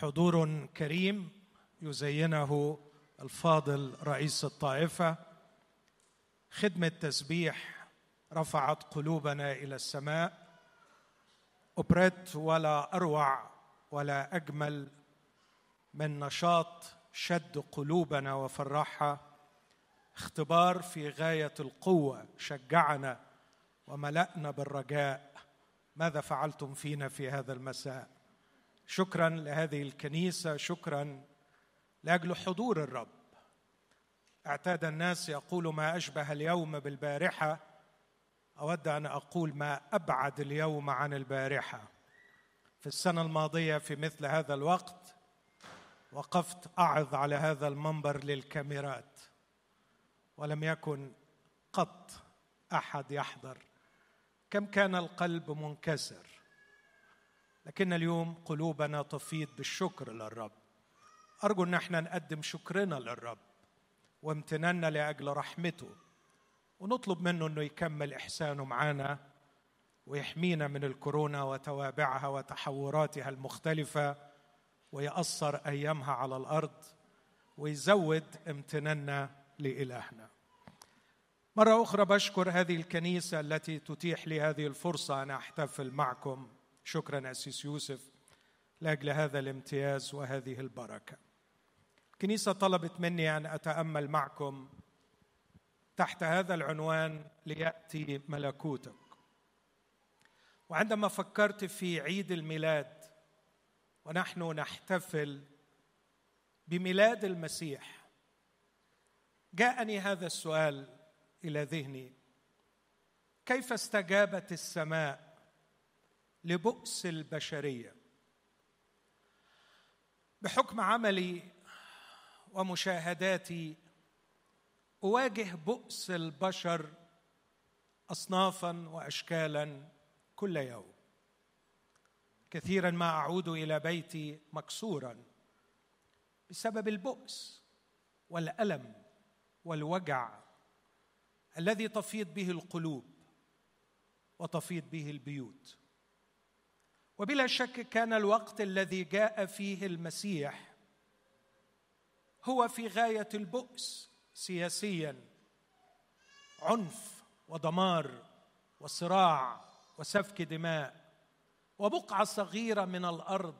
حضور كريم يزينه الفاضل رئيس الطائفة. خدمة تسبيح رفعت قلوبنا إلى السماء. أبرت ولا أروع ولا أجمل من نشاط شد قلوبنا وفرحها اختبار في غاية القوة شجعنا وملأنا بالرجاء. ماذا فعلتم فينا في هذا المساء؟ شكرا لهذه الكنيسة شكرا لأجل حضور الرب. اعتاد الناس يقول ما أشبه اليوم بالبارحة. أود أن أقول ما أبعد اليوم عن البارحة. في السنة الماضية في مثل هذا الوقت وقفت أعظ على هذا المنبر للكاميرات. ولم يكن قط أحد يحضر. كم كان القلب منكسر. لكن اليوم قلوبنا تفيض بالشكر للرب أرجو إن إحنا نقدم شكرنا للرب وامتناننا لأجل رحمته ونطلب منه إنه يكمل إحسانه معانا ويحمينا من الكورونا وتوابعها وتحوراتها المختلفة ويأثر أيامها على الأرض ويزود امتناننا لإلهنا. مرة أخرى بشكر هذه الكنيسة التي تتيح لي هذه الفرصة أن أحتفل معكم شكرا أسيس يوسف لأجل هذا الامتياز وهذه البركة. الكنيسه طلبت مني أن أتأمل معكم تحت هذا العنوان ليأتي ملكوتك. وعندما فكرت في عيد الميلاد ونحن نحتفل بميلاد المسيح جاءني هذا السؤال إلى ذهني كيف استجابت السماء لبؤس البشرية. بحكم عملي ومشاهداتي أواجه بؤس البشر اصنافا واشكالا كل يوم. كثيرا ما أعود إلى بيتي مكسورا بسبب البؤس والألم والوجع الذي تفيض به القلوب وتفيض به البيوت. وبلا شك كان الوقت الذي جاء فيه المسيح هو في غاية البؤس سياسيا. عنف ودمار وصراع وسفك دماء. وبقعة صغيرة من الأرض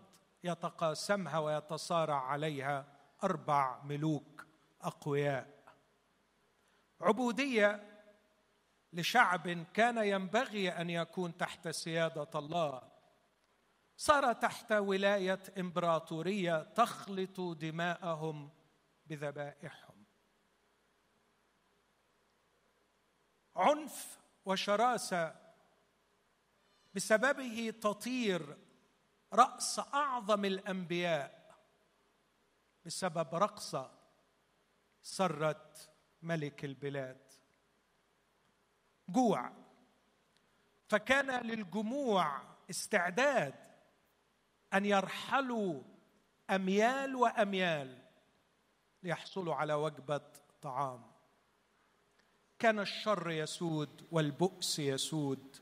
يتقاسمها ويتصارع عليها أربع ملوك أقوياء. عبودية لشعب كان ينبغي أن يكون تحت سيادة الله. صار تحت ولاية إمبراطورية تخلط دماءهم بذبائحهم. عنف وشراسة بسببه تطير رأس أعظم الأنبياء بسبب رقصه سرت ملك البلاد. جوع. فكان للجموع استعداد أن يرحلوا أميال وأميال ليحصلوا على وجبة طعام. كان الشر يسود والبؤس يسود.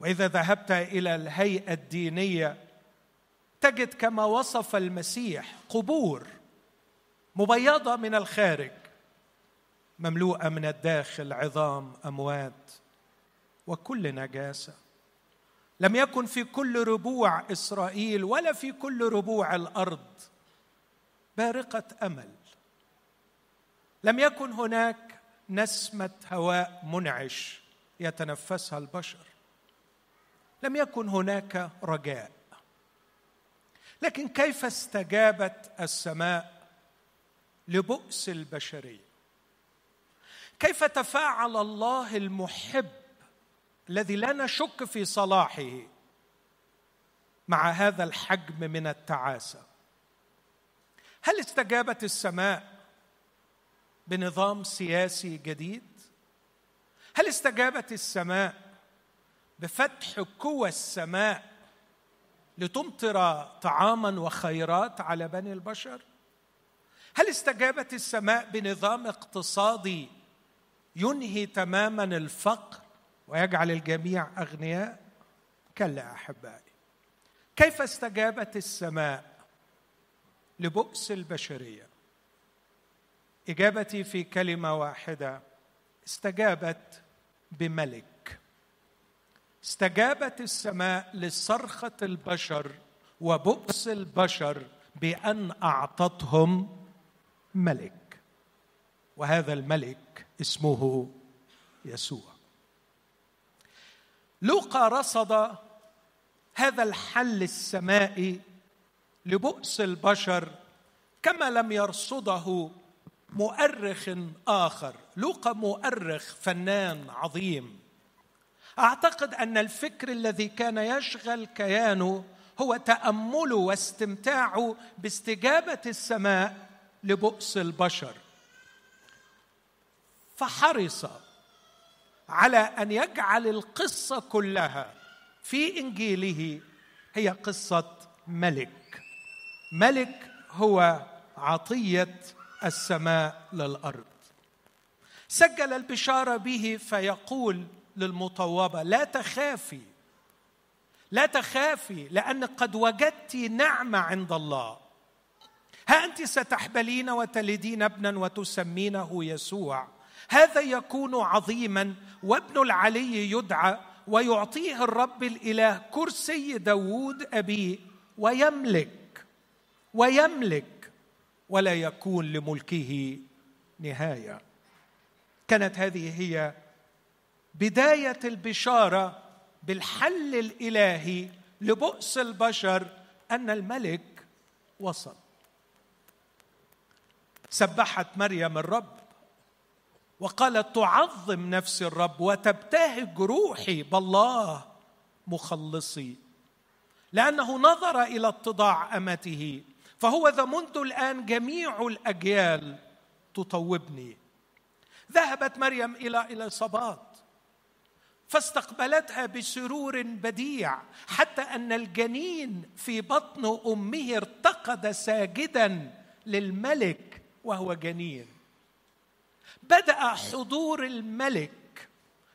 وإذا ذهبت إلى الهيئة الدينية تجد كما وصف المسيح قبور مبيضة من الخارج مملوءة من الداخل عظام أموات وكل نجاسة. لم يكن في كل ربوع إسرائيل ولا في كل ربوع الأرض بارقة أمل. لم يكن هناك نسمة هواء منعش يتنفسها البشر. لم يكن هناك رجاء. لكن كيف استجابت السماء لبؤس البشرية؟ كيف تفاعل الله المحب الذي لا نشك في صلاحه مع هذا الحجم من التعاسة. هل استجابت السماء بنظام سياسي جديد؟ هل استجابت السماء بفتح قوى السماء لتمطر طعاما وخيرات على بني البشر؟ هل استجابت السماء بنظام اقتصادي ينهي تماما الفقر ويجعل الجميع أغنياء كلا أحبائي. كيف استجابت السماء لبؤس البشرية؟ إجابتي في كلمة واحدة استجابت بملك. استجابت السماء لصرخة البشر وبؤس البشر بأن أعطتهم ملك. وهذا الملك اسمه يسوع. لوقا رصد هذا الحل السمائي لبؤس البشر كما لم يرصده مؤرخ آخر. لوقا مؤرخ فنان عظيم. أعتقد أن الفكر الذي كان يشغل كيانه هو تامله واستمتاعه باستجابة السماء لبؤس البشر. فحرص على أن يجعل القصة كلها في إنجيله. هي قصة ملك. ملك هو عطية السماء للأرض. سجل البشاره به فيقول للمطوبة لا تخافي لا تخافي لأن قد وجدت نعمة عند الله. ها أنت ستحبلين وتلدين ابنا وتسمينه يسوع. هذا يكون عظيما وابن العلي يدعى ويعطيه الرب الإله كرسي داوود أبيه ويملك ويملك ولا يكون لملكه نهاية. كانت هذه هي بداية البشارة بالحل الإلهي لبؤس البشر أن الملك وصل. سبحت مريم الرب. وقالت تعظم نفسي الرب وتبتهج روحي بالله مخلصي. لأنه نظر إلى اتضاع أمته فهو ذا منذ الآن جميع الأجيال تطوبني. ذهبت مريم إلى اليصابات فاستقبلتها بسرور بديع حتى أن الجنين في بطن أمه ارتقد ساجدا للملك وهو جنين. بدأ حضور الملك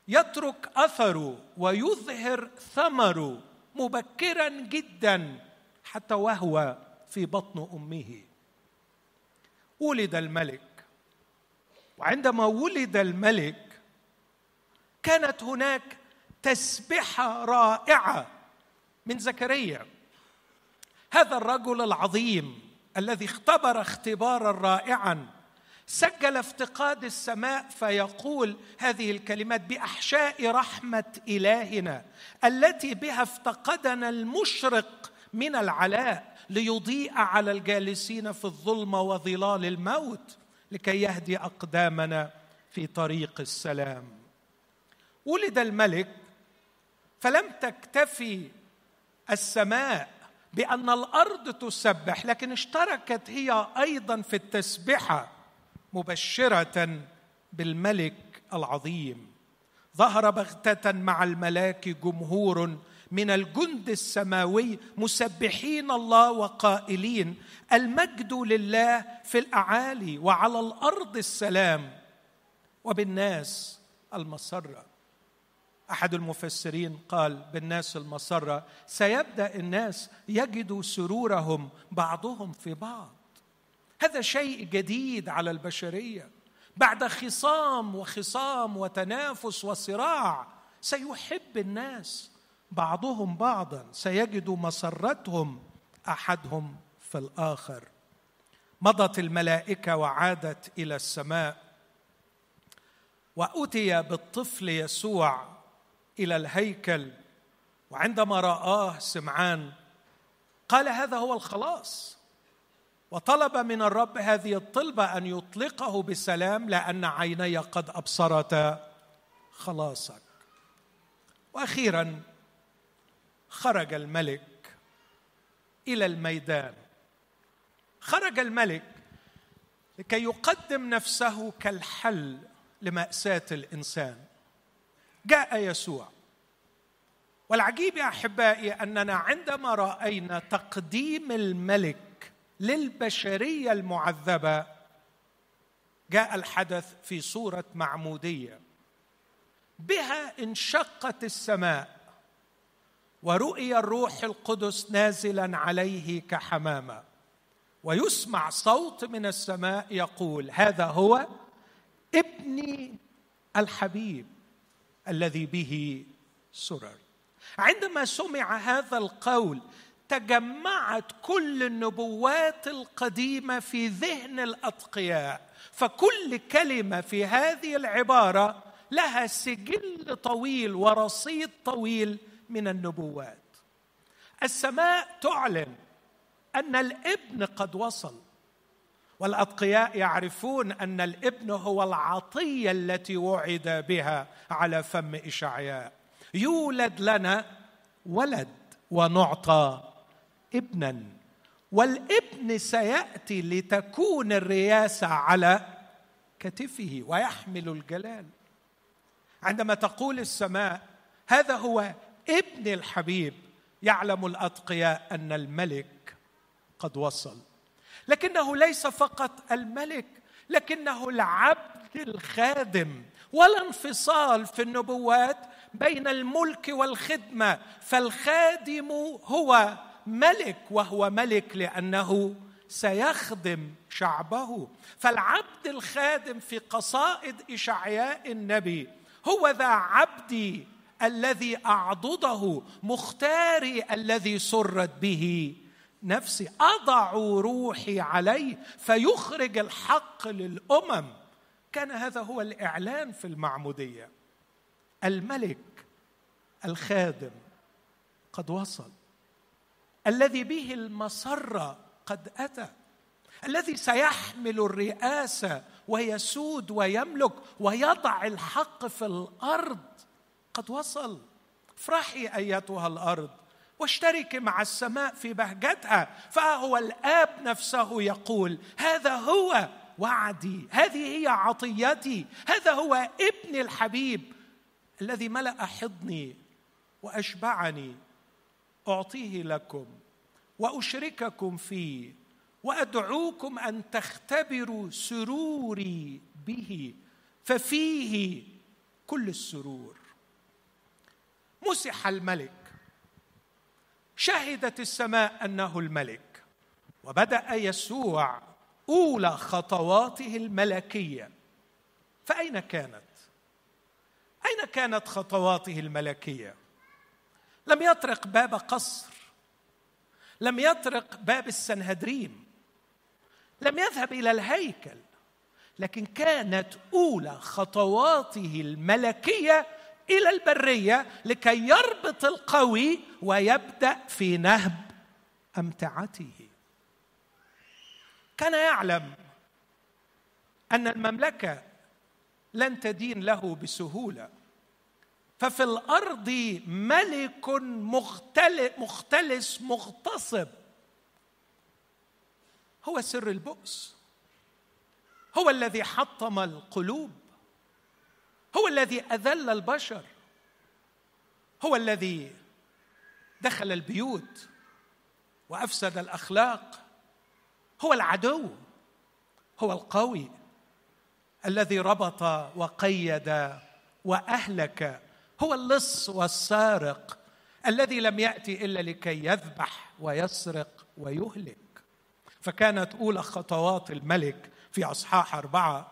يترك أثره ويظهر ثمره مبكرا جدا حتى وهو في بطن أمه. ولد الملك. وعندما ولد الملك كانت هناك تسبحة رائعة من زكريا. هذا الرجل العظيم الذي اختبر اختبارا رائعا سجل افتقاد السماء فيقول هذه الكلمات بأحشاء رحمة إلهنا التي بها افتقدنا المشرق من العلاء ليضيء على الجالسين في الظلمه وظلال الموت لكي يهدي أقدامنا في طريق السلام. ولد الملك فلم تكتفي السماء بأن الأرض تسبح لكن اشتركت هي أيضا في التسبحة. مبشرة بالملك العظيم. ظهر بغتة مع الملاك جمهور من الجند السماوي مسبحين الله وقائلين المجد لله في الأعالي وعلى الأرض السلام. وبالناس المسرة. أحد المفسرين قال بالناس المسرة سيبدأ الناس يجدوا سرورهم بعضهم في بعض. هذا شيء جديد على البشرية. بعد خصام وخصام وتنافس وصراع سيحب الناس بعضهم بعضا سيجد مسرتهم أحدهم في الآخر. مضت الملائكة وعادت إلى السماء وأتي بالطفل يسوع إلى الهيكل وعندما رآه سمعان قال هذا هو الخلاص. وطلب من الرب هذه الطلبة أن يطلقه بسلام لأن عيني قد ابصرتا خلاصك وأخيرا خرج الملك إلى الميدان. خرج الملك لكي يقدم نفسه كالحل لمأساة الإنسان. جاء يسوع. والعجيب يا أحبائي أننا عندما رأينا تقديم الملك للبشرية المعذبة. جاء الحدث في صورة معمودية. بها انشقت السماء ورؤي الروح القدس نازلا عليه كحمامة. ويسمع صوت من السماء يقول هذا هو ابني الحبيب الذي به سرر. عندما سمع هذا القول تجمعت كل النبوات القديمة في ذهن الأتقياء فكل كلمة في هذه العبارة لها سجل طويل ورصيد طويل من النبوات. السماء تعلن أن الإبن قد وصل والأتقياء يعرفون أن الإبن هو العطية التي وعد بها على فم إشعياء. يولد لنا ولد ونعطى. ابنا. والابن سيأتي لتكون الرياسه على كتفه ويحمل الجلال. عندما تقول السماء هذا هو ابن الحبيب. يعلم الأتقياء أن الملك قد وصل. لكنه ليس فقط الملك لكنه العبد الخادم. ولا انفصال في النبوات بين الملك والخدمة فالخادم هو ملك وهو ملك لأنه سيخدم شعبه. فالعبد الخادم في قصائد إشعياء النبي هو ذا عبدي الذي أعضده مختاري الذي سرت به نفسي. أضع روحي عليه فيخرج الحق للأمم. كان هذا هو الإعلان في المعمودية. الملك الخادم قد وصل. الذي به المسره قد أتى الذي سيحمل الرئاسه ويسود ويملك ويضع الحق في الأرض قد وصل. افرحي أيتها الأرض واشتركي مع السماء في بهجتها فهو الآب نفسه يقول هذا هو وعدي هذه هي عطيتي هذا هو ابن الحبيب الذي ملأ حضني وأشبعني أعطيه لكم وأشرككم فيه وأدعوكم أن تختبروا سروري به ففيه كل السرور. مسح الملك. شهدت السماء أنه الملك وبدأ يسوع أولى خطواته الملكية. فأين كانت؟ أين كانت خطواته الملكية؟ لم يطرق باب قصر لم يطرق باب السنهدريم لم يذهب إلى الهيكل لكن كانت أولى خطواته الملكية إلى البرية لكي يربط القوي ويبدأ في نهب أمتعته. كان يعلم أن المملكة لن تدين له بسهولة. ففي الأرض ملك مختلس مغتصب. هو سر البؤس. هو الذي حطم القلوب. هو الذي أذل البشر. هو الذي دخل البيوت وأفسد الأخلاق. هو العدو. هو القوي. الذي ربط وقيد وأهلك. هو اللص والسارق الذي لم يأتي إلا لكي يذبح ويسرق ويهلك. فكانت أولى خطوات الملك في أصحاح أربعة.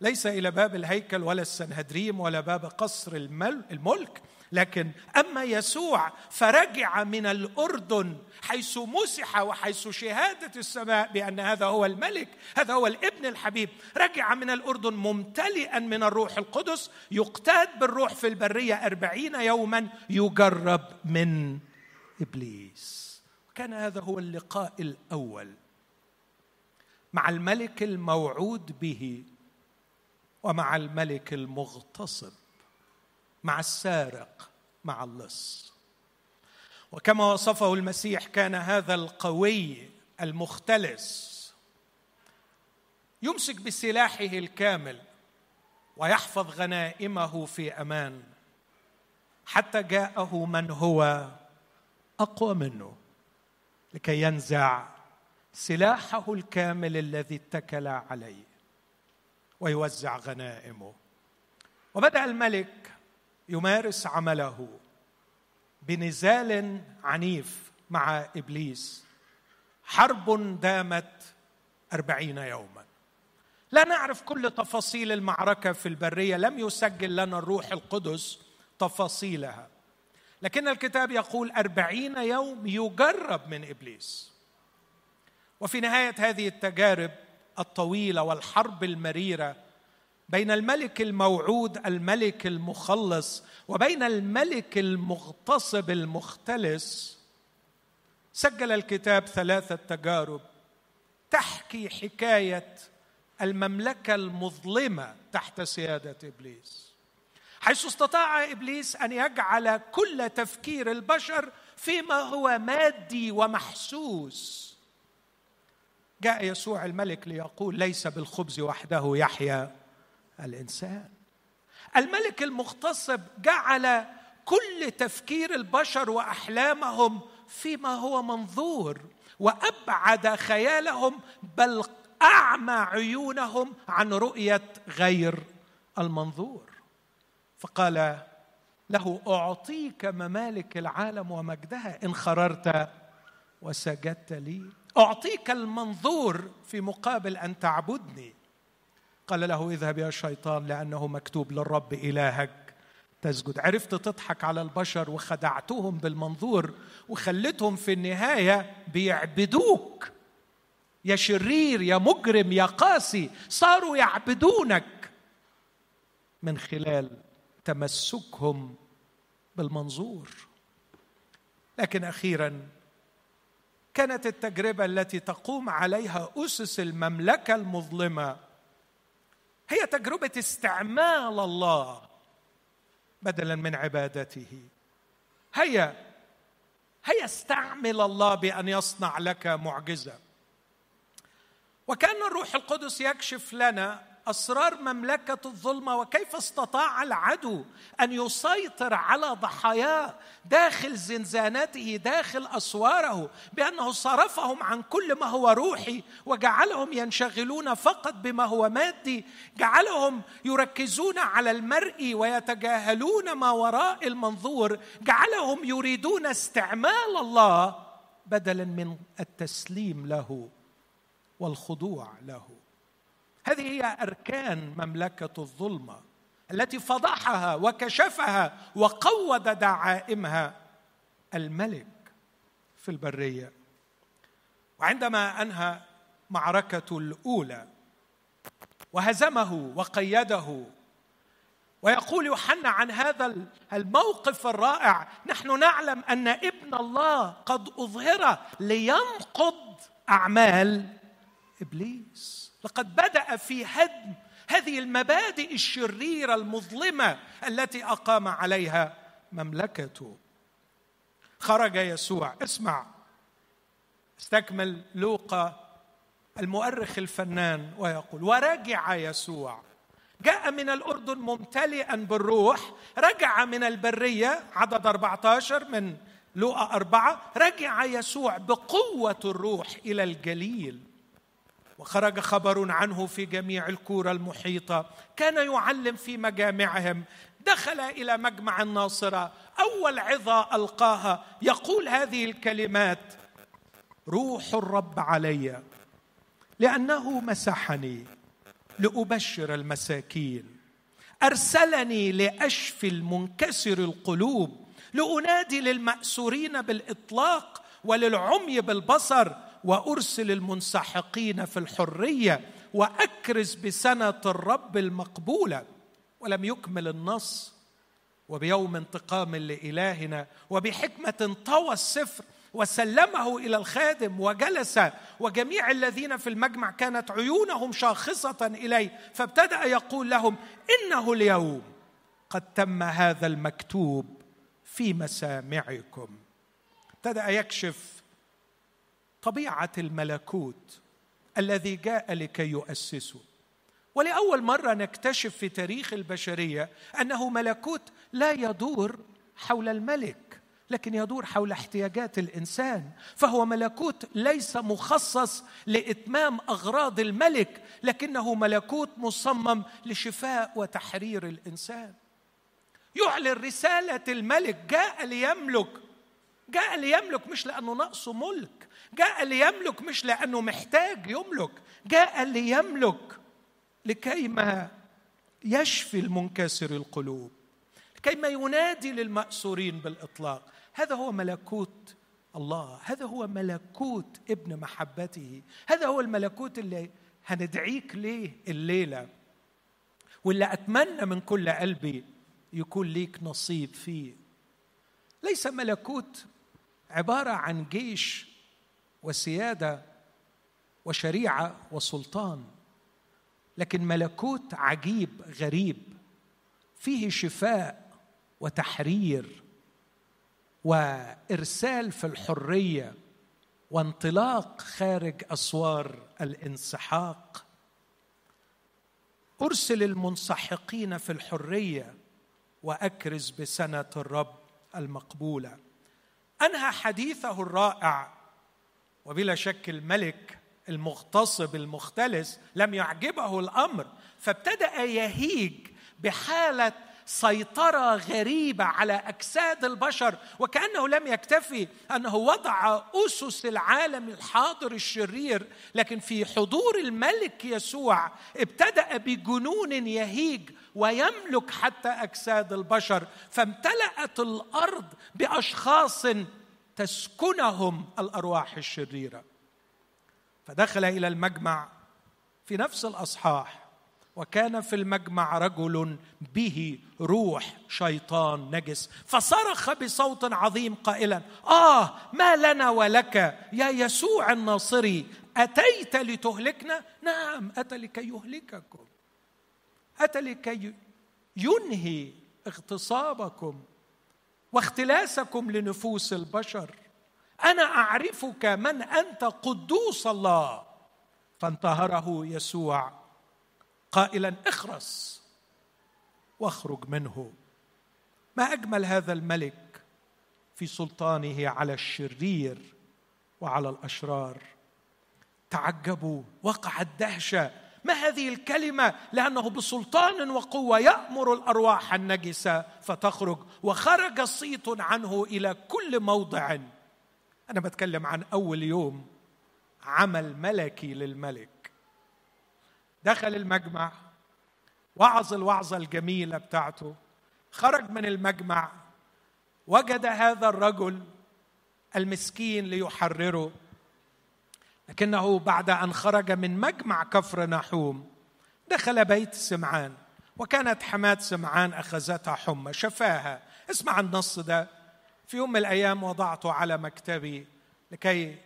ليس إلى باب الهيكل ولا السنهدريم ولا باب قصر الملك لكن أما يسوع فرجع من الأردن حيث مسح وحيث شهادة السماء بأن هذا هو الملك هذا هو الابن الحبيب رجع من الأردن ممتلئا من الروح القدس يقتاد بالروح في البرية أربعين يوما يجرب من إبليس. كان هذا هو اللقاء الأول مع الملك الموعود به ومع الملك المغتصب. مع السارق مع اللص. وكما وصفه المسيح كان هذا القوي المختلس يمسك بسلاحه الكامل ويحفظ غنائمه في أمان حتى جاءه من هو أقوى منه لكي ينزع سلاحه الكامل الذي اتكل عليه ويوزع غنائمه. وبدأ الملك يمارس عمله بنزال عنيف مع إبليس. حرب دامت أربعين يوما. لا نعرف كل تفاصيل المعركة في البرية. لم يسجل لنا الروح القدس تفاصيلها. لكن الكتاب يقول أربعين يوم يجرب من إبليس. وفي نهاية هذه التجارب الطويلة والحرب المريرة بين الملك الموعود الملك المخلص وبين الملك المغتصب المختلس سجل الكتاب ثلاثة تجارب. تحكي حكاية المملكة المظلمة تحت سيادة إبليس. حيث استطاع إبليس أن يجعل كل تفكير البشر فيما هو مادي ومحسوس. جاء يسوع الملك ليقول ليس بالخبز وحده يحيا. الإنسان. الملك المغتصب جعل كل تفكير البشر وأحلامهم فيما هو منظور وأبعد خيالهم بل أعمى عيونهم عن رؤية غير المنظور. فقال له أعطيك ممالك العالم ومجدها إن خررت وسجدت لي. أعطيك المنظور في مقابل أن تعبدني. قال له اذهب يا شيطان لأنه مكتوب للرب إلهك. تسجد. عرفت تضحك على البشر وخدعتهم بالمنظور وخلتهم في النهاية بيعبدوك. يا شرير يا مجرم يا قاسي صاروا يعبدونك. من خلال تمسكهم بالمنظور. لكن أخيرا كانت التجربة التي تقوم عليها أسس المملكة المظلمة هي تجربة استعمال الله بدلا من عبادته. هيا هيا استعمل الله بأن يصنع لك معجزة. وكأن الروح القدس يكشف لنا أسرار مملكة الظلمة وكيف استطاع العدو أن يسيطر على ضحاياه داخل زنزانته داخل أسواره بأنه صرفهم عن كل ما هو روحي وجعلهم ينشغلون فقط بما هو مادي جعلهم يركزون على المرئي ويتجاهلون ما وراء المنظور جعلهم يريدون استعمال الله بدلا من التسليم له والخضوع له. هذه هي أركان مملكة الظلمه التي فضحها وكشفها وقود دعائمها الملك في البرية. وعندما أنهى معركته الأولى وهزمه وقيده ويقول يوحنا عن هذا الموقف الرائع نحن نعلم أن ابن الله قد أظهر لينقض أعمال إبليس. لقد بدأ في هدم هذه المبادئ الشريرة المظلمة التي أقام عليها مملكته خرج يسوع اسمع. استكمل لوقا المؤرخ الفنان ويقول ورجع يسوع. جاء من الأردن ممتلئا بالروح رجع من البرية عدد 14 من لوقا أربعة رجع يسوع بقوة الروح إلى الجليل. وخرج خبر عنه في جميع الكورة المحيطة. كان يعلم في مجامعهم. دخل إلى مجمع الناصرة. أول عظة ألقاها. يقول هذه الكلمات روح الرب علي لأنه مسحني لأبشر المساكين. أرسلني لاشفي المنكسر القلوب لأنادي للمأسورين بالإطلاق وللعمي بالبصر وأرسل المنسحقين في الحرية وأكرز بسنة الرب المقبولة. ولم يكمل النص. وبيوم انتقام لإلهنا وبحكمة طوى السفر وسلمه إلى الخادم وجلس. وجميع الذين في المجمع كانت عيونهم شاخصة إليه. فابتدأ يقول لهم إنه اليوم قد تم هذا المكتوب في مسامعكم. ابتدأ يكشف طبيعة الملكوت الذي جاء لكي يؤسسه ولأول مرة نكتشف في تاريخ البشرية أنه ملكوت لا يدور حول الملك لكن يدور حول احتياجات الإنسان فهو ملكوت ليس مخصص لإتمام أغراض الملك لكنه ملكوت مصمم لشفاء وتحرير الإنسان. يعلن رسالة الملك جاء ليملك جاء ليملك مش لأنه نقصه ملك. جاء ليملك مش لأنه محتاج يملك جاء ليملك لكيما يشفي المنكسر القلوب لكيما ينادي للمأسورين بالإطلاق. هذا هو ملكوت الله هذا هو ملكوت ابن محبته هذا هو الملكوت اللي هندعيك ليه الليلة. واللي أتمنى من كل قلبي يكون ليك نصيب فيه. ليس ملكوت عبارة عن جيش وسيادة وشريعة وسلطان لكن ملكوت عجيب غريب فيه شفاء وتحرير وإرسال في الحرية وانطلاق خارج أسوار الانسحاق. أرسل المنسحقين في الحرية وأكرز بسنة الرب المقبولة. أنهى حديثه الرائع وبلا شك الملك المغتصب المختلس لم يعجبه الأمر فابتدأ يهيج بحالة سيطرة غريبة على أجساد البشر وكأنه لم يكتفي أنه وضع أسس العالم الحاضر الشرير لكن في حضور الملك يسوع ابتدأ بجنون يهيج ويملك حتى أجساد البشر فامتلأت الأرض بأشخاص تسكنهم الأرواح الشريرة. فدخل إلى المجمع في نفس الأصحاح وكان في المجمع رجل به روح شيطان نجس فصرخ بصوت عظيم قائلا آه ما لنا ولك يا يسوع الناصري أتيت لتهلكنا؟ نعم اتى لكي يهلككم اتى لكي ينهي اغتصابكم. واختلاسكم لنفوس البشر. أنا أعرفك من أنت قدوس الله. فانتهره يسوع. قائلا اخرس. واخرج منه. ما أجمل هذا الملك في سلطانه على الشرير وعلى الأشرار. تعجبوا وقعت دهشه ما هذه الكلمة؟ لأنه بسلطان وقوة يأمر الأرواح النجسة فتخرج وخرج صيت عنه إلى كل موضع. أنا بتكلم عن أول يوم عمل ملكي للملك. دخل المجمع وعظ الوعظة الجميلة بتاعته. خرج من المجمع وجد هذا الرجل المسكين ليحرره. لكنه بعد أن خرج من مجمع كفر نحوم دخل بيت سمعان وكانت حماة سمعان أخذتها حمى شفاها. اسمع النص ده. في يوم من الأيام وضعته على مكتبي لكي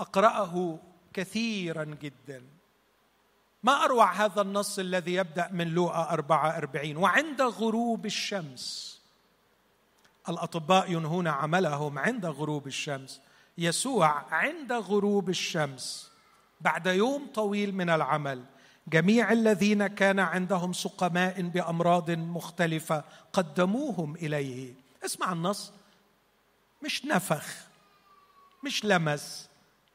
أقرأه كثيرا جدا. ما أروع هذا النص الذي يبدأ من لوقا 44 وعند غروب الشمس. الأطباء ينهون عملهم عند غروب الشمس. يسوع عند غروب الشمس بعد يوم طويل من العمل. جميع الذين كان عندهم سقماء بأمراض مختلفة قدموهم إليه. اسمع النص. مش نفخ مش لمس.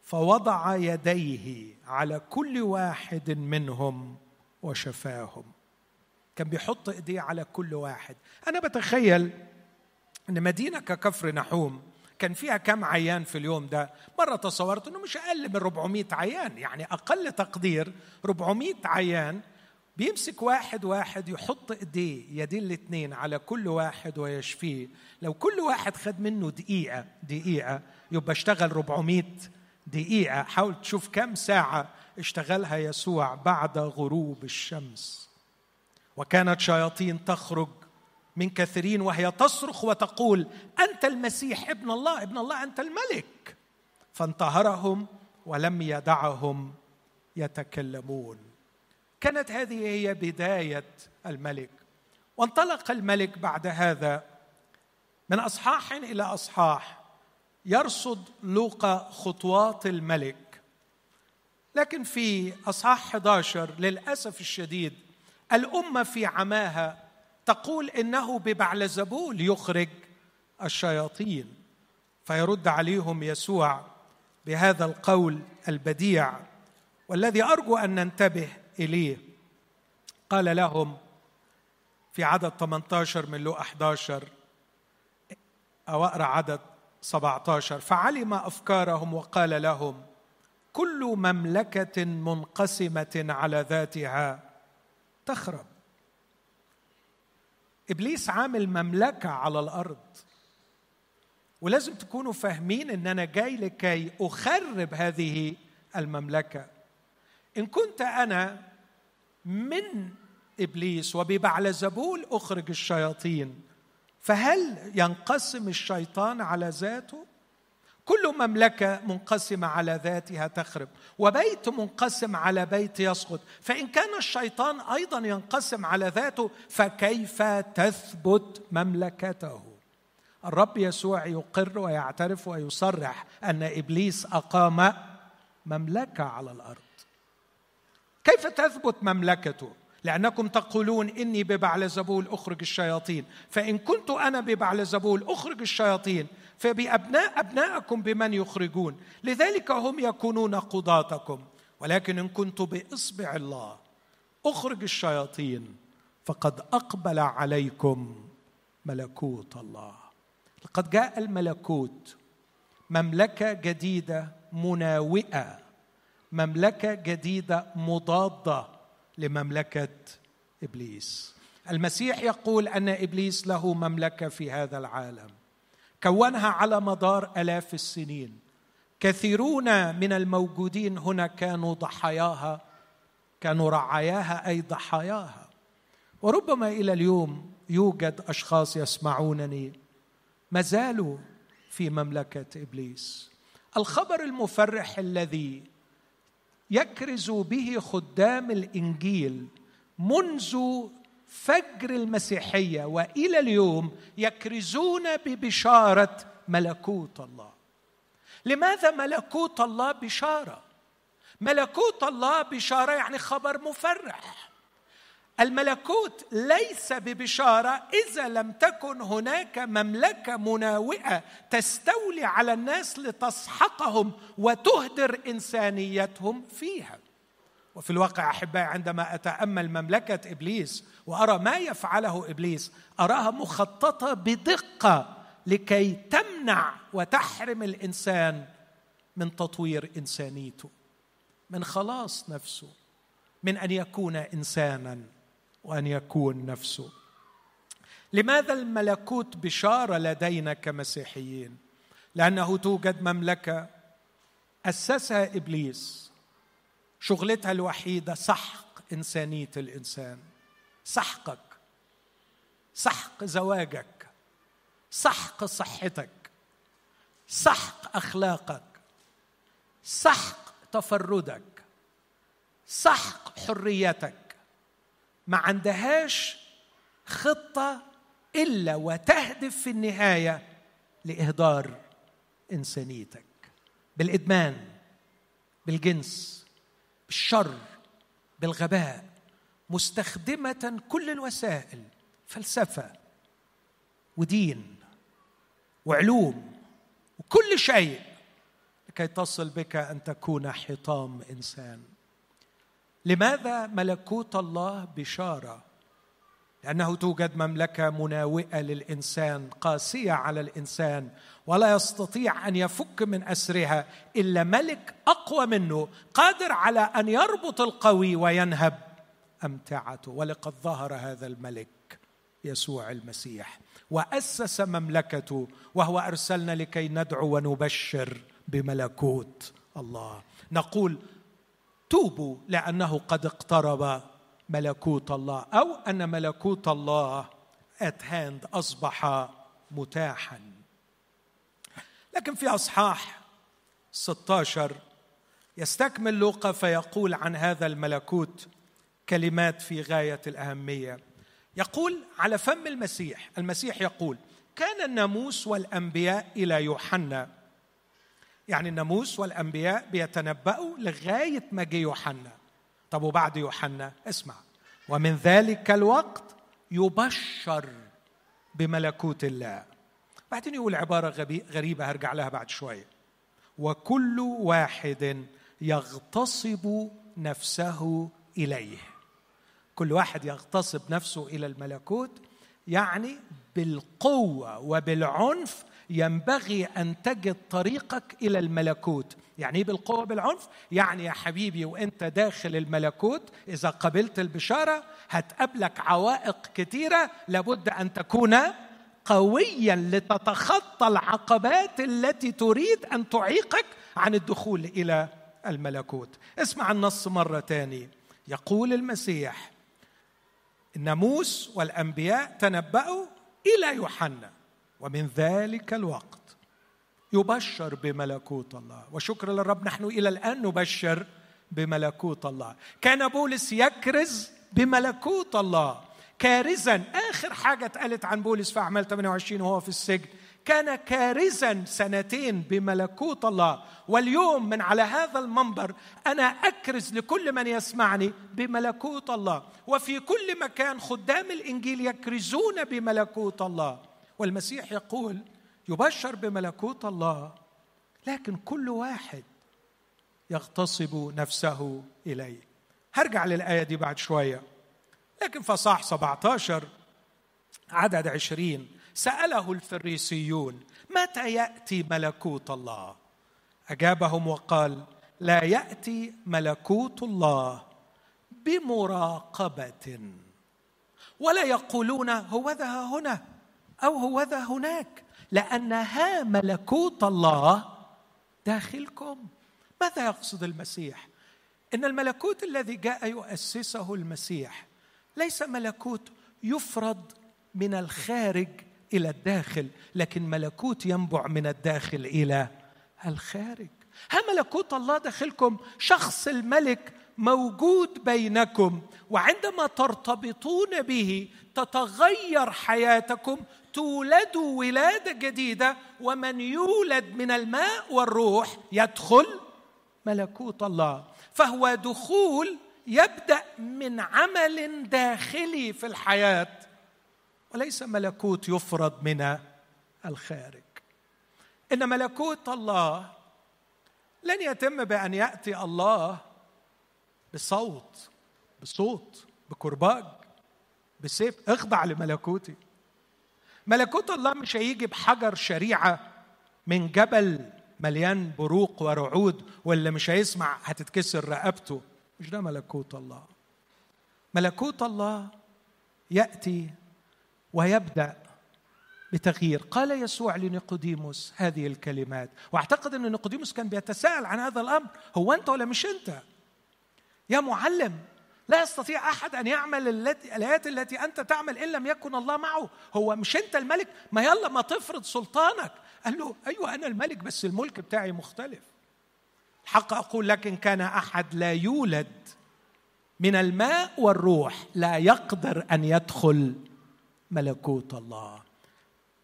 فوضع يديه على كل واحد منهم وشفاهم. كان بيحط إيديه على كل واحد. أنا بتخيل إن مدينة ككفر نحوم كان فيها كم عيان في اليوم ده؟ مرة تصورت أنه مش أقل من 400 عيان يعني أقل تقدير 400 عيان بيمسك واحد واحد يحط إيديه يدين الاثنين على كل واحد ويشفيه. لو كل واحد خد منه دقيقة دقيقة يبقى اشتغل 400 دقيقة. حاول تشوف كم ساعة اشتغلها يسوع بعد غروب الشمس. وكانت شياطين تخرج من كثيرين وهي تصرخ وتقول أنت المسيح ابن الله ابن الله أنت الملك. فانتهرهم ولم يدعهم يتكلمون. كانت هذه هي بداية الملك. وانطلق الملك بعد هذا من أصحاح إلى أصحاح يرصد لوقا خطوات الملك. لكن في أصحاح 11 للأسف الشديد الأمة في عماها تقول إنه ببعلزبول يخرج الشياطين فيرد عليهم يسوع بهذا القول البديع والذي أرجو أن ننتبه إليه. قال لهم في عدد 18 من لو 11 أو أقرأ عدد 17 فعلم أفكارهم وقال لهم كل مملكة منقسمة على ذاتها تخرب. إبليس عامل مملكة على الأرض. ولازم تكونوا فاهمين إن أنا جاي لكي أخرب هذه المملكة. إن كنت أنا من إبليس وببعلزبول أخرج الشياطين فهل ينقسم الشيطان على ذاته؟ كل مملكة منقسمة على ذاتها تخرب وبيت منقسم على بيت يسقط فإن كان الشيطان أيضا ينقسم على ذاته فكيف تثبت مملكته؟ الرب يسوع يقر ويعترف ويصرح أن إبليس أقام مملكة على الأرض. كيف تثبت مملكته؟ لأنكم تقولون إني ببعلزبول أخرج الشياطين فإن كنت أنا ببعلزبول أخرج الشياطين فبأبناء أبناءكم بمن يخرجون. لذلك هم يكونون قضاتكم. ولكن إن كنت بإصبع الله أخرج الشياطين. فقد أقبل عليكم ملكوت الله. لقد جاء الملكوت مملكة جديدة مناوئة مملكة جديدة مضادة لمملكة إبليس. المسيح يقول أن إبليس له مملكة في هذا العالم. كونها على مدار آلاف السنين. كثيرون من الموجودين هنا كانوا ضحاياها كانوا رعاياها أي ضحاياها. وربما إلى اليوم يوجد أشخاص يسمعونني ما زالوا في مملكة إبليس. الخبر المفرح الذي يكرز به خدام الإنجيل منذ فجر المسيحية وإلى اليوم يكرزون ببشارة ملكوت الله. لماذا ملكوت الله بشارة؟ ملكوت الله بشارة يعني خبر مفرح. الملكوت ليس ببشارة إذا لم تكن هناك مملكة مناوئة تستولي على الناس لتسحقهم وتهدر إنسانيتهم فيها. وفي الواقع أحبائي عندما أتأمل مملكة إبليس وأرى ما يفعله إبليس. أراها مخططة بدقة لكي تمنع وتحرم الإنسان من تطوير إنسانيته من خلاص نفسه من أن يكون إنسانا وأن يكون نفسه. لماذا الملكوت بشارة لدينا كمسيحيين؟ لأنه توجد مملكة أسسها إبليس شغلتها الوحيدة سحق إنسانية الإنسان. سحقك. سحق زواجك. سحق صحتك. سحق أخلاقك. سحق تفردك. سحق حريتك. ما عندهاش خطة إلا وتهدف في النهاية لإهدار إنسانيتك. بالإدمان بالجنس بالشر بالغباء. مستخدمة كل الوسائل فلسفة ودين وعلوم وكل شيء لكي تصل بك أن تكون حطام إنسان. لماذا ملكوت الله بشارة؟ لأنه توجد مملكة مناوئة للإنسان قاسية على الإنسان ولا يستطيع أن يفك من أسرها إلا ملك أقوى منه قادر على أن يربط القوي وينهب. امتعته ولقد ظهر هذا الملك يسوع المسيح وأسس مملكته وهو أرسلنا لكي ندعو ونبشر بملكوت الله. نقول توبوا لأنه قد اقترب ملكوت الله أو أن ملكوت الله ات هاند أصبح متاحا. لكن في أصحاح 16 يستكمل لوقا فيقول عن هذا الملكوت كلمات في غاية الأهمية. يقول على فم المسيح المسيح يقول كان الناموس والأنبياء إلى يوحنا. يعني الناموس والأنبياء بيتنبأوا لغاية ما جه يوحنا. طب وبعد يوحنا؟ اسمع. ومن ذلك الوقت يبشر بملكوت الله. بعدين يقول عبارة غريبة هرجع لها بعد شوية. وكل واحد يغتصب نفسه إليه. كل واحد يغتصب نفسه إلى الملكوت يعني بالقوة وبالعنف ينبغي أن تجد طريقك إلى الملكوت. يعني إيه بالقوة بالعنف يعني يا حبيبي وأنت داخل الملكوت إذا قبلت البشارة هتقابلك عوائق كثيره لابد أن تكون قويا لتتخطى العقبات التي تريد أن تعيقك عن الدخول إلى الملكوت. اسمع النص مرة ثانية يقول المسيح الناموس والأنبياء تنبأوا إلى يوحنا ومن ذلك الوقت. يبشر بملكوت الله. وشكر للرب نحن إلى الآن نبشر بملكوت الله. كان بولس يكرز بملكوت الله. كارزا آخر حاجة اتقالت عن بولس في أعمال 28 وهو في السجن. كان كارزا سنتين بملكوت الله. واليوم من على هذا المنبر أنا أكرز لكل من يسمعني بملكوت الله. وفي كل مكان خدام الإنجيل يكرزون بملكوت الله. والمسيح يقول يبشر بملكوت الله. لكن كل واحد يغتصب نفسه إليه. هرجع للآية دي بعد شوية. لكن فصاح 17 عدد عشرين. سأله الفريسيون متى يأتي ملكوت الله؟ أجابهم وقال لا يأتي ملكوت الله بمراقبة. ولا يقولون هو ذا هنا؟ أو هو ذا هناك؟ لأن ها ملكوت الله داخلكم. ماذا يقصد المسيح؟ إن الملكوت الذي جاء يؤسسه المسيح ليس ملكوت يفرض من الخارج إلى الداخل لكن ملكوت ينبع من الداخل إلى الخارج. ها ملكوت الله داخلكم شخص الملك موجود بينكم وعندما ترتبطون به تتغير حياتكم تولدوا ولادة جديدة ومن يولد من الماء والروح يدخل ملكوت الله. فهو دخول يبدأ من عمل داخلي في الحياة. وليس ملكوت يفرض من الخارج. إن ملكوت الله لن يتم بأن يأتي الله بصوت بصوت بكرباج بسيف. اخضع لملكوتي. ملكوت الله مش هيجي بحجر شريعة من جبل مليان بروق ورعود ولا مش هيسمع هتتكسر رقبته. مش ده ملكوت الله. ملكوت الله يأتي ويبدأ بتغيير. قال يسوع لنيقوديموس هذه الكلمات. وأعتقد أن نيقوديموس كان بيتساءل عن هذا الأمر. هو أنت ولا مش أنت؟ يا معلم لا يستطيع أحد أن يعمل الآيات التي أنت تعمل إن لم يكن الله معه. هو مش أنت الملك؟ ما يلا ما تفرض سلطانك. قال له أيوه أنا الملك بس الملك بتاعي مختلف. الحق أقول لك إن كان أحد لا يولد من الماء والروح لا يقدر أن يدخل ملكوت الله.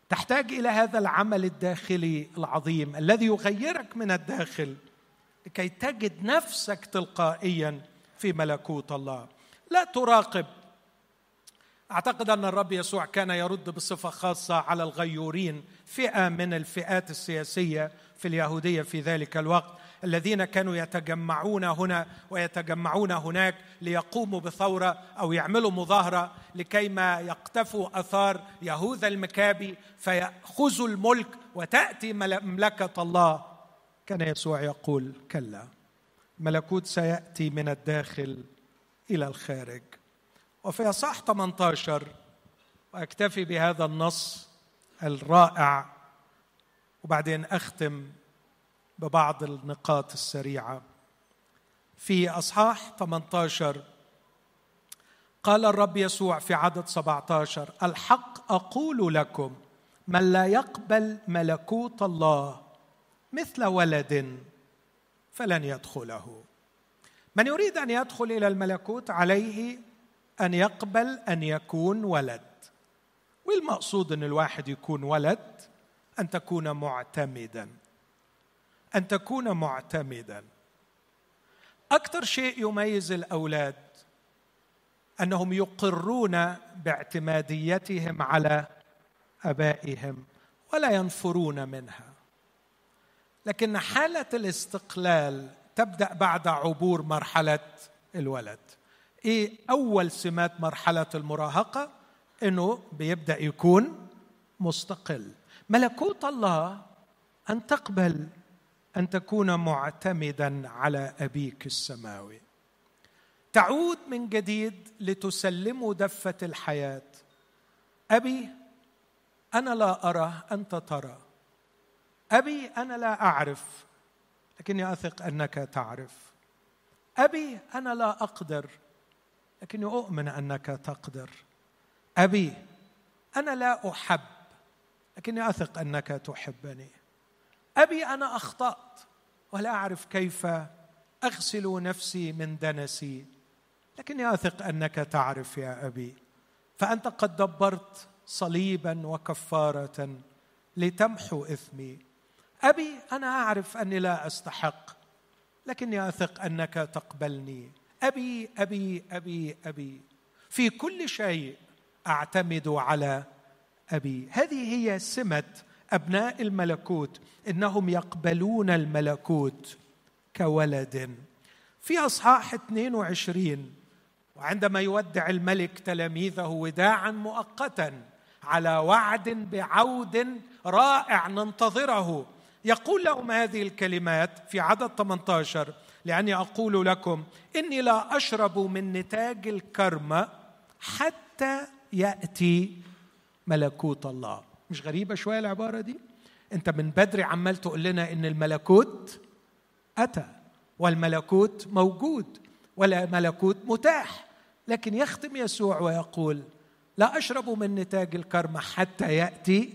تحتاج إلى هذا العمل الداخلي العظيم الذي يغيرك من الداخل لكي تجد نفسك تلقائيا في ملكوت الله. لا تراقب. أعتقد أن الرب يسوع كان يرد بصفة خاصة على الغيورين فئة من الفئات السياسية في اليهودية في ذلك الوقت. الذين كانوا يتجمعون هنا ويتجمعون هناك ليقوموا بثورة أو يعملوا مظاهرة لكي ما يقتفوا آثار يهوذا المكابي فياخذوا الملك وتأتي مملكة الله. كان يسوع يقول كلا ملكوت سيأتي من الداخل إلى الخارج. وفي اصح 18 وأكتفي بهذا النص الرائع وبعدين أختم ببعض النقاط السريعة. في أصحاح 18 قال الرب يسوع في عدد 17 الحق أقول لكم من لا يقبل ملكوت الله مثل ولد فلن يدخله. من يريد أن يدخل إلى الملكوت عليه أن يقبل أن يكون ولد. والمقصود إن الواحد يكون ولد أن تكون معتمدا. أن تكون معتمدا. أكثر شيء يميز الأولاد أنهم يقرون باعتماديتهم على آبائهم ولا ينفرون منها. لكن حالة الاستقلال تبدأ بعد عبور مرحلة الولد. إيه أول سمات مرحلة المراهقة؟ إنه بيبدأ يكون مستقل. ملكوت الله أن تقبل أن تكون معتمدا على أبيك السماوي. تعود من جديد لتسلمه دفة الحياة. أبي أنا لا أرى أنت ترى. أبي أنا لا أعرف لكني أثق أنك تعرف. أبي أنا لا أقدر لكني أؤمن أنك تقدر. أبي أنا لا أحب لكني أثق أنك تحبني. أبي أنا أخطأت ولا أعرف كيف أغسل نفسي من دنسي. لكني اثق أنك تعرف يا أبي فأنت قد دبرت صليبا وكفارة لتمحو إثمي. أبي أنا أعرف أني لا أستحق لكني اثق أنك تقبلني. أبي أبي أبي أبي في كل شيء أعتمد على أبي. هذه هي سمة أبناء الملكوت إنهم يقبلون الملكوت كولد. في أصحاح 22 وعندما يودع الملك تلاميذه وداعا مؤقتا على وعد بعود رائع ننتظره يقول لهم هذه الكلمات في عدد 18 لأني أقول لكم إني لا أشرب من نتاج الكرم حتى يأتي ملكوت الله. مش غريبة شوية العبارة دي؟ انت من بدري عمال تقول لنا إن الملكوت أتى والملكوت موجود ولا ملكوت متاح لكن يختم يسوع ويقول لا أشرب من نتاج الكرم حتى يأتي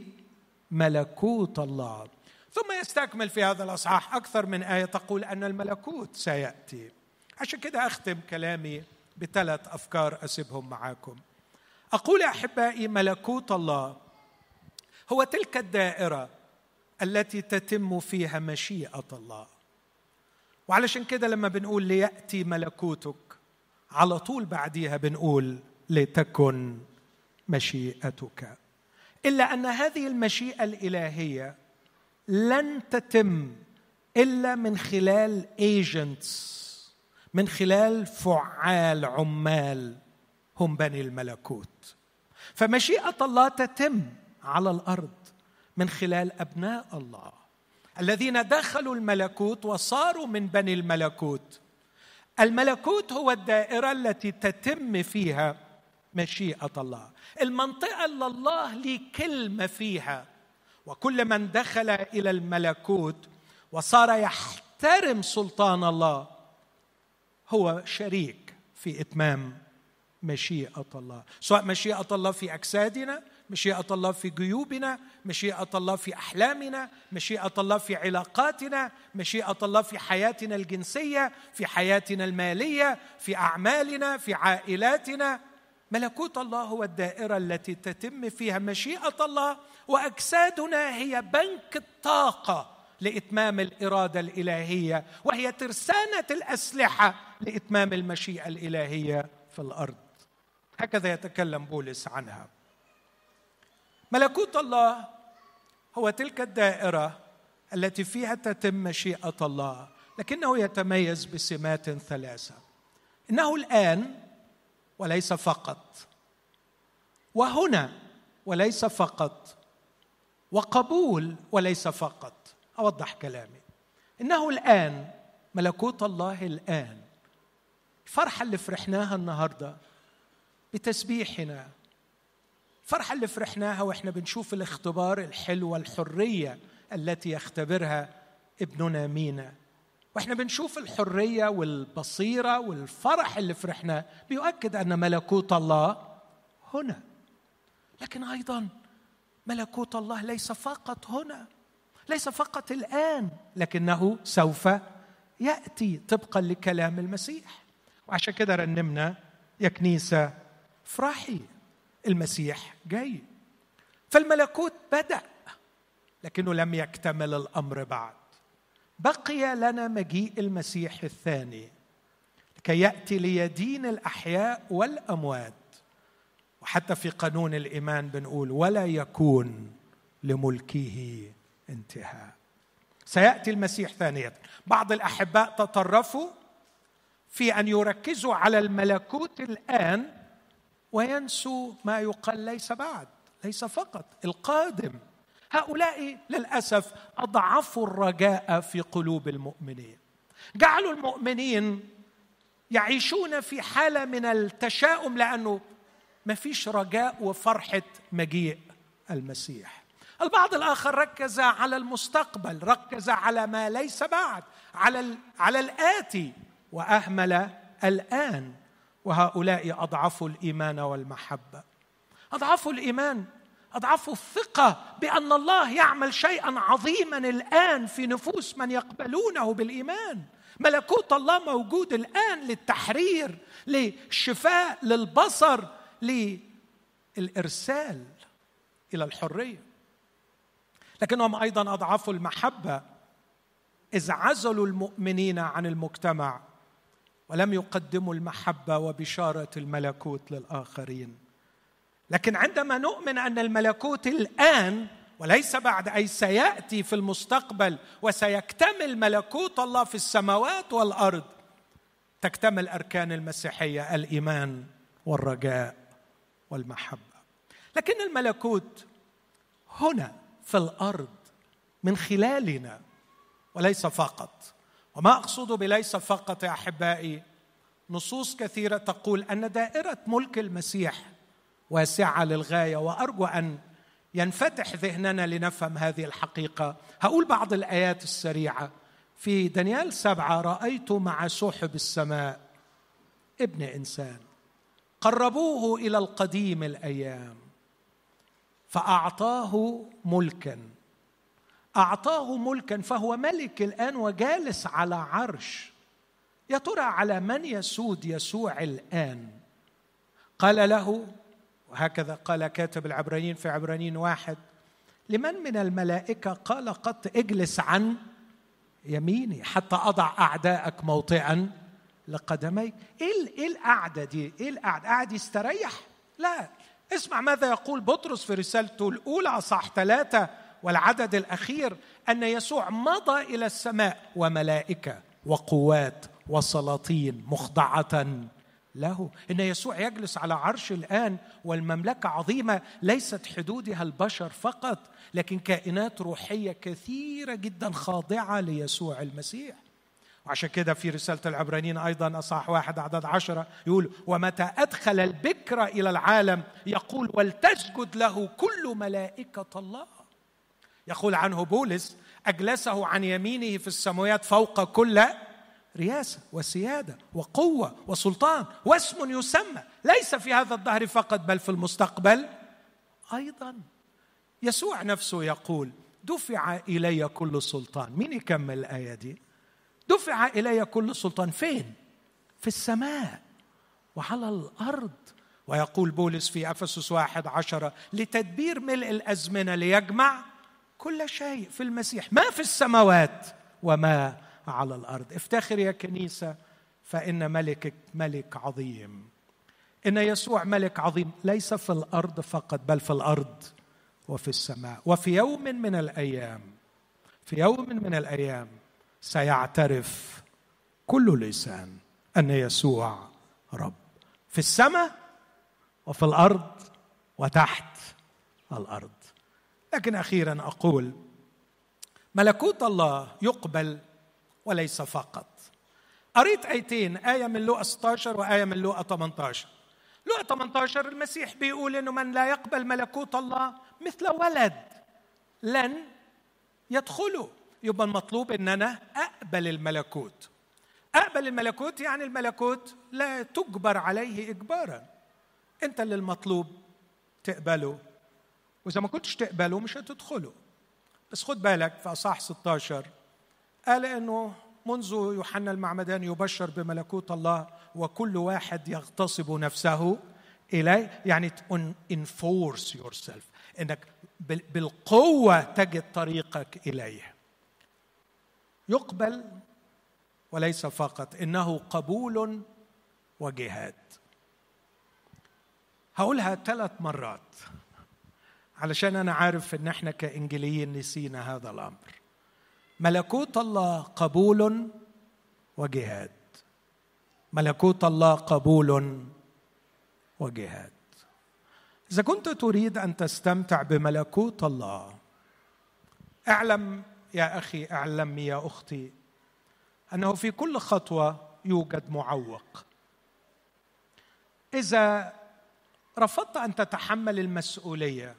ملكوت الله. ثم يستكمل في هذا الأصحاح أكثر من آية تقول أن الملكوت سيأتي. عشان كده أختم كلامي بثلاث أفكار أسيبهم معاكم. أقول أحبائي ملكوت الله هو تلك الدائرة التي تتم فيها مشيئة الله. وعلشان كده لما بنقول ليأتي ملكوتك على طول بعديها بنقول لتكن مشيئتك. إلا أن هذه المشيئة الإلهية لن تتم إلا من خلال ايجنتس من خلال فعال عمال هم بني الملكوت. فمشيئة الله تتم على الأرض من خلال أبناء الله. الذين دخلوا الملكوت وصاروا من بني الملكوت. الملكوت هو الدائرة التي تتم فيها مشيئة الله. المنطقة اللي الله لي كلمة فيها. وكل من دخل إلى الملكوت وصار يحترم سلطان الله هو شريك في إتمام مشيئة الله. سواء مشيئة الله في أجسادنا مشيئه الله في جيوبنا مشيئه الله في أحلامنا مشيئه الله في علاقاتنا مشيئه الله في حياتنا الجنسية في حياتنا المالية في أعمالنا في عائلاتنا. ملكوت الله هو الدائرة التي تتم فيها مشيئة الله وأجسادنا هي بنك الطاقة لإتمام الإرادة الإلهية وهي ترسانة الأسلحة لإتمام المشيئة الإلهية في الأرض. هكذا يتكلم بولس عنها. ملكوت الله هو تلك الدائرة التي فيها تتم مشيئة الله لكنه يتميز بسمات ثلاثة. إنه الآن وليس فقط. وهنا وليس فقط. وقبول وليس فقط. أوضح كلامي. إنه الآن ملكوت الله الآن. الفرحه اللي فرحناها النهارده بتسبيحنا. الفرحة اللي فرحناها وإحنا بنشوف الاختبار الحلو والحريه التي يختبرها ابننا مينا. وإحنا بنشوف الحرية والبصيرة والفرح اللي فرحناه. بيؤكد أن ملكوت الله هنا. لكن أيضا ملكوت الله ليس فقط هنا ليس فقط الآن لكنه سوف يأتي طبقا لكلام المسيح. وعشان كده رنمنا يا كنيسة افرحي المسيح جاي. فالملكوت بدأ لكنه لم يكتمل الأمر بعد. بقي لنا مجيء المسيح الثاني لكي يأتي ليدين الأحياء والأموات. وحتى في قانون الإيمان بنقول ولا يكون لملكه انتهاء. سيأتي المسيح ثانية بعض الأحباء تطرفوا في أن يركزوا على الملكوت الآن وينسوا ما يقال ليس بعد ليس فقط القادم. هؤلاء للأسف أضعفوا الرجاء في قلوب المؤمنين. جعلوا المؤمنين يعيشون في حالة من التشاؤم لأنه ما فيش رجاء وفرحة مجيء المسيح. البعض الآخر ركز على المستقبل ركز على ما ليس بعد على على الآتي وأهمل الآن. وهؤلاء اضعفوا الإيمان والمحبة. اضعفوا الإيمان اضعفوا الثقة بأن الله يعمل شيئا عظيما الآن في نفوس من يقبلونه بالإيمان. ملكوت الله موجود الآن للتحرير للشفاء للبصر للإرسال إلى الحرية. لكنهم أيضا اضعفوا المحبة إذ عزلوا المؤمنين عن المجتمع. ولم يقدموا المحبة وبشارة الملكوت للآخرين. لكن عندما نؤمن أن الملكوت الآن وليس بعد أي سيأتي في المستقبل وسيكتمل ملكوت الله في السماوات والأرض تكتمل أركان المسيحية الإيمان والرجاء والمحبة. لكن الملكوت هنا في الأرض من خلالنا وليس فقط. وما أقصد بليس فقط يا أحبائي نصوص كثيرة تقول أن دائرة ملك المسيح واسعة للغاية وأرجو أن ينفتح ذهننا لنفهم هذه الحقيقة. هقول بعض الآيات السريعة. في دانيال سبعة رأيت مع سحب السماء ابن إنسان. قربوه إلى القديم الأيام فأعطاه ملكا. أعطاه ملكا فهو ملك الآن وجالس على عرش. يا ترى على من يسود يسوع الآن؟ قال له وهكذا قال كاتب العبرانيين في عبرانيين واحد لمن من الملائكة قال قط اجلس عن يميني حتى أضع أعداءك موطئا لقدميك. إيه, إيه القعدة دي؟ إيه القعدة؟ قاعد يستريح؟ لا. اسمع ماذا يقول بطرس في رسالته الأولى أصح ثلاثة والعدد الأخير أن يسوع مضى إلى السماء وملائكة وقوات وسلاطين مخضعة له. إن يسوع يجلس على عرش الآن والمملكة عظيمة ليست حدودها البشر فقط لكن كائنات روحية كثيرة جدا خاضعة ليسوع المسيح. وعشان كده في رسالة العبرانيين أيضا أصح واحد عدد عشرة يقول ومتى أدخل البكرة إلى العالم؟ يقول ولتسجد له كل ملائكة الله. يقول عنه بولس أجلسه عن يمينه في السماوات فوق كل رياسة وسيادة وقوة وسلطان واسم يسمى. ليس في هذا الدهر فقط بل في المستقبل أيضا. يسوع نفسه يقول دفع إلي كل سلطان. مين يكمل الآية دي؟ دفع إلي كل سلطان. فين؟ في السماء وعلى الأرض. ويقول بولس في أفسس واحد عشرة لتدبير ملء الأزمنة ليجمع كل شيء في المسيح ما في السماوات وما على الأرض. افتخر يا كنيسة فإن ملكك ملك عظيم. إن يسوع ملك عظيم ليس في الأرض فقط بل في الأرض وفي السماء. وفي يوم من الأيام في يوم من الأيام سيعترف كل لسان أن يسوع رب. في السماء وفي الأرض وتحت الأرض. لكن أخيرا أقول ملكوت الله يقبل وليس فقط. قريت آيتين آية من لوقا 16 وآية من لوقا 18 لوقا 18 المسيح بيقول إنه من لا يقبل ملكوت الله مثل ولد لن يدخله. يبقى المطلوب ان أنا أقبل الملكوت. أقبل الملكوت يعني الملكوت لا تجبر عليه اجبارا. أنت اللي المطلوب تقبله. وإذا ما كنتش تقبله مش هتدخله. بس خد بالك في اصحاح 16 قال إنه منذ يوحنا المعمدان يبشر بملكوت الله وكل واحد يغتصب نفسه إليه يعني enforce yourself إنك بالقوة تجد طريقك إليه. يقبل وليس فقط. إنه قبول وجهاد. هقولها ثلاث مرات. علشان أنا عارف إن إحنا كانجليين نسينا هذا الأمر. ملكوت الله قبول وجهاد. ملكوت الله قبول وجهاد. إذا كنت تريد أن تستمتع بملكوت الله اعلم يا أخي اعلمي يا أختي أنه في كل خطوة يوجد معوق. إذا رفضت أن تتحمل المسؤولية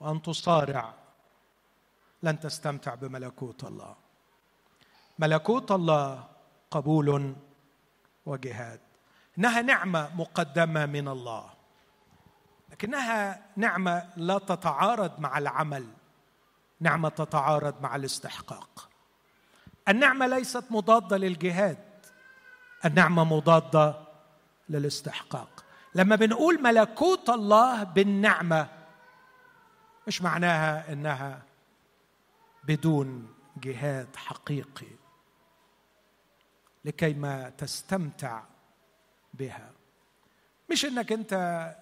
وأن تصارع. لن تستمتع بملكوت الله. ملكوت الله قبول وجهاد. إنها نعمة مقدمة من الله. لكنها نعمة لا تتعارض مع العمل. نعمة تتعارض مع الاستحقاق. النعمة ليست مضادة للجهاد. النعمة مضادة للاستحقاق. لما بنقول ملكوت الله بالنعمة مش معناها إنها بدون جهاد حقيقي لكي ما تستمتع بها. مش إنك أنت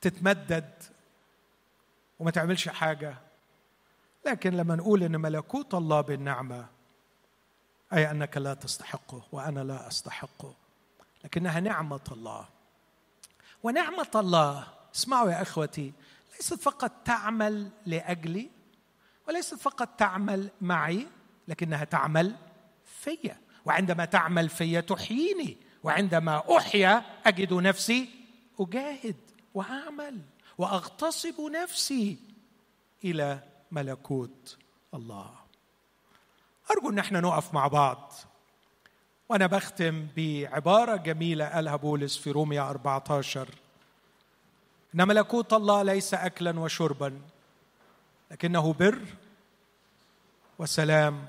تتمدد وما تعملش حاجة لكن لما نقول إن ملكوت الله بالنعمة أي أنك لا تستحقه وأنا لا أستحقه لكنها نعمة الله. ونعمة الله اسمعوا يا إخوتي ليست فقط تعمل لأجلي وليست فقط تعمل معي لكنها تعمل فيا. وعندما تعمل فيا تحييني وعندما أحيا أجد نفسي أجاهد وأعمل وأغتصب نفسي إلى ملكوت الله. أرجو أن إحنا نقف مع بعض وأنا بختم بعبارة جميلة قالها بولس في روميا 14 إن ملكوت الله ليس اكلا وشربا لكنه بر وسلام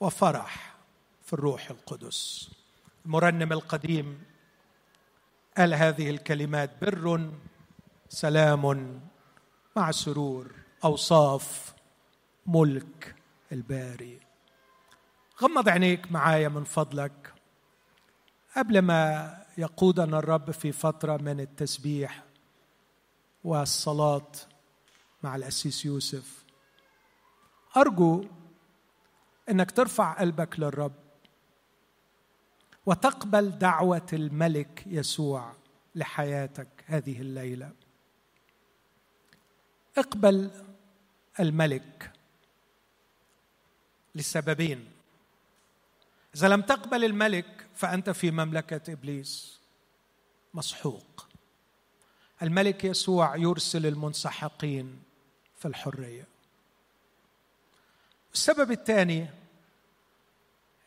وفرح في الروح القدس. المرنم القديم قال هذه الكلمات بر سلام مع سرور أوصاف ملك الباري. غمض عينيك معايا من فضلك. قبل ما يقودنا الرب في فترة من التسبيح والصلاة مع الأسيس يوسف. أرجو إنك ترفع قلبك للرب وتقبل دعوة الملك يسوع لحياتك هذه الليلة. اقبل الملك لسببين إذا لم تقبل الملك فأنت في مملكة إبليس. مسحوق. الملك يسوع يرسل المنسحقين في الحرية. السبب الثاني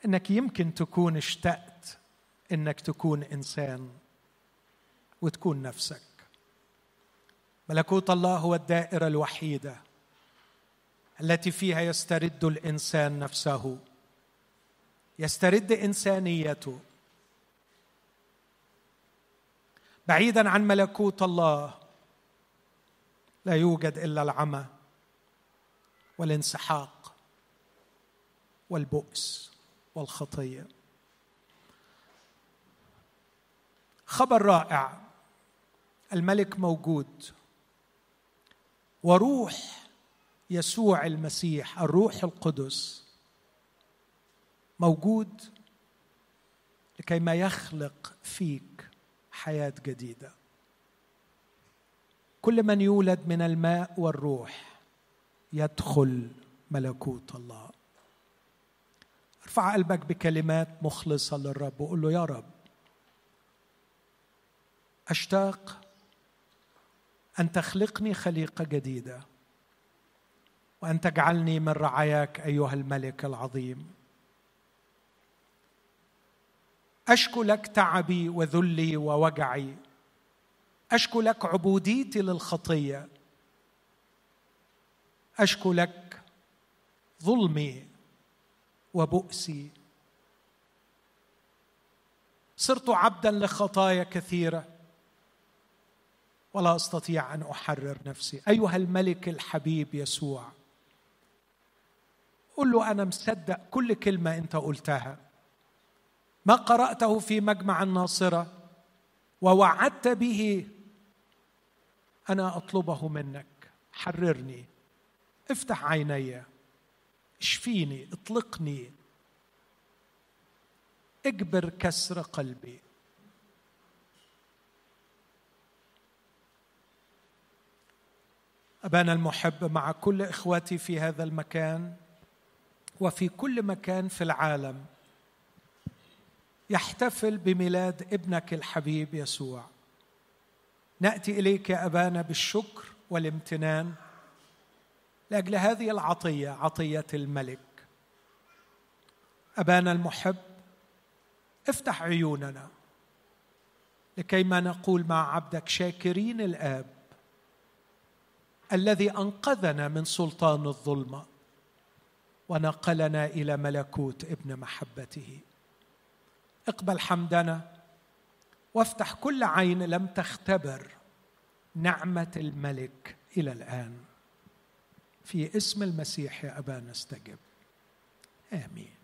إنك يمكن تكون اشتقت إنك تكون إنسان وتكون نفسك. ملكوت الله هو الدائرة الوحيدة التي فيها يسترد الإنسان نفسه يسترد إنسانيته بعيدا عن ملكوت الله لا يوجد إلا العمى والانسحاق والبؤس والخطية. خبر رائع الملك موجود وروح يسوع المسيح الروح القدس موجود لكي ما يخلق فيك حياة جديدة. كل من يولد من الماء والروح يدخل ملكوت الله. ارفع قلبك بكلمات مخلصة للرب وقول له يا رب أشتاق أن تخلقني خليقة جديدة وأن تجعلني من رعاياك أيها الملك العظيم. أشكو لك تعبي وذلي ووجعي. أشكو لك عبوديتي للخطية. أشكو لك ظلمي وبؤسي. صرت عبدا لخطايا كثيرة. ولا أستطيع أن أحرر نفسي. أيها الملك الحبيب يسوع. قل له أنا مصدق كل كلمة أنت قلتها. ما قرأته في مجمع الناصرة ووعدت به أنا أطلبه منك حررني افتح عيني اشفيني اطلقني اجبر كسر قلبي. أبانا المحب مع كل إخواتي في هذا المكان وفي كل مكان في العالم يحتفل بميلاد ابنك الحبيب يسوع. نأتي إليك يا أبانا بالشكر والامتنان لأجل هذه العطية عطية الملك. أبانا المحب افتح عيوننا لكي ما نقول مع عبدك شاكرين الآب الذي أنقذنا من سلطان الظلمة ونقلنا إلى ملكوت ابن محبته. اقبل حمدنا وافتح كل عين لم تختبر نعمة الملك إلى الآن. في اسم المسيح يا ابانا استجب آمين.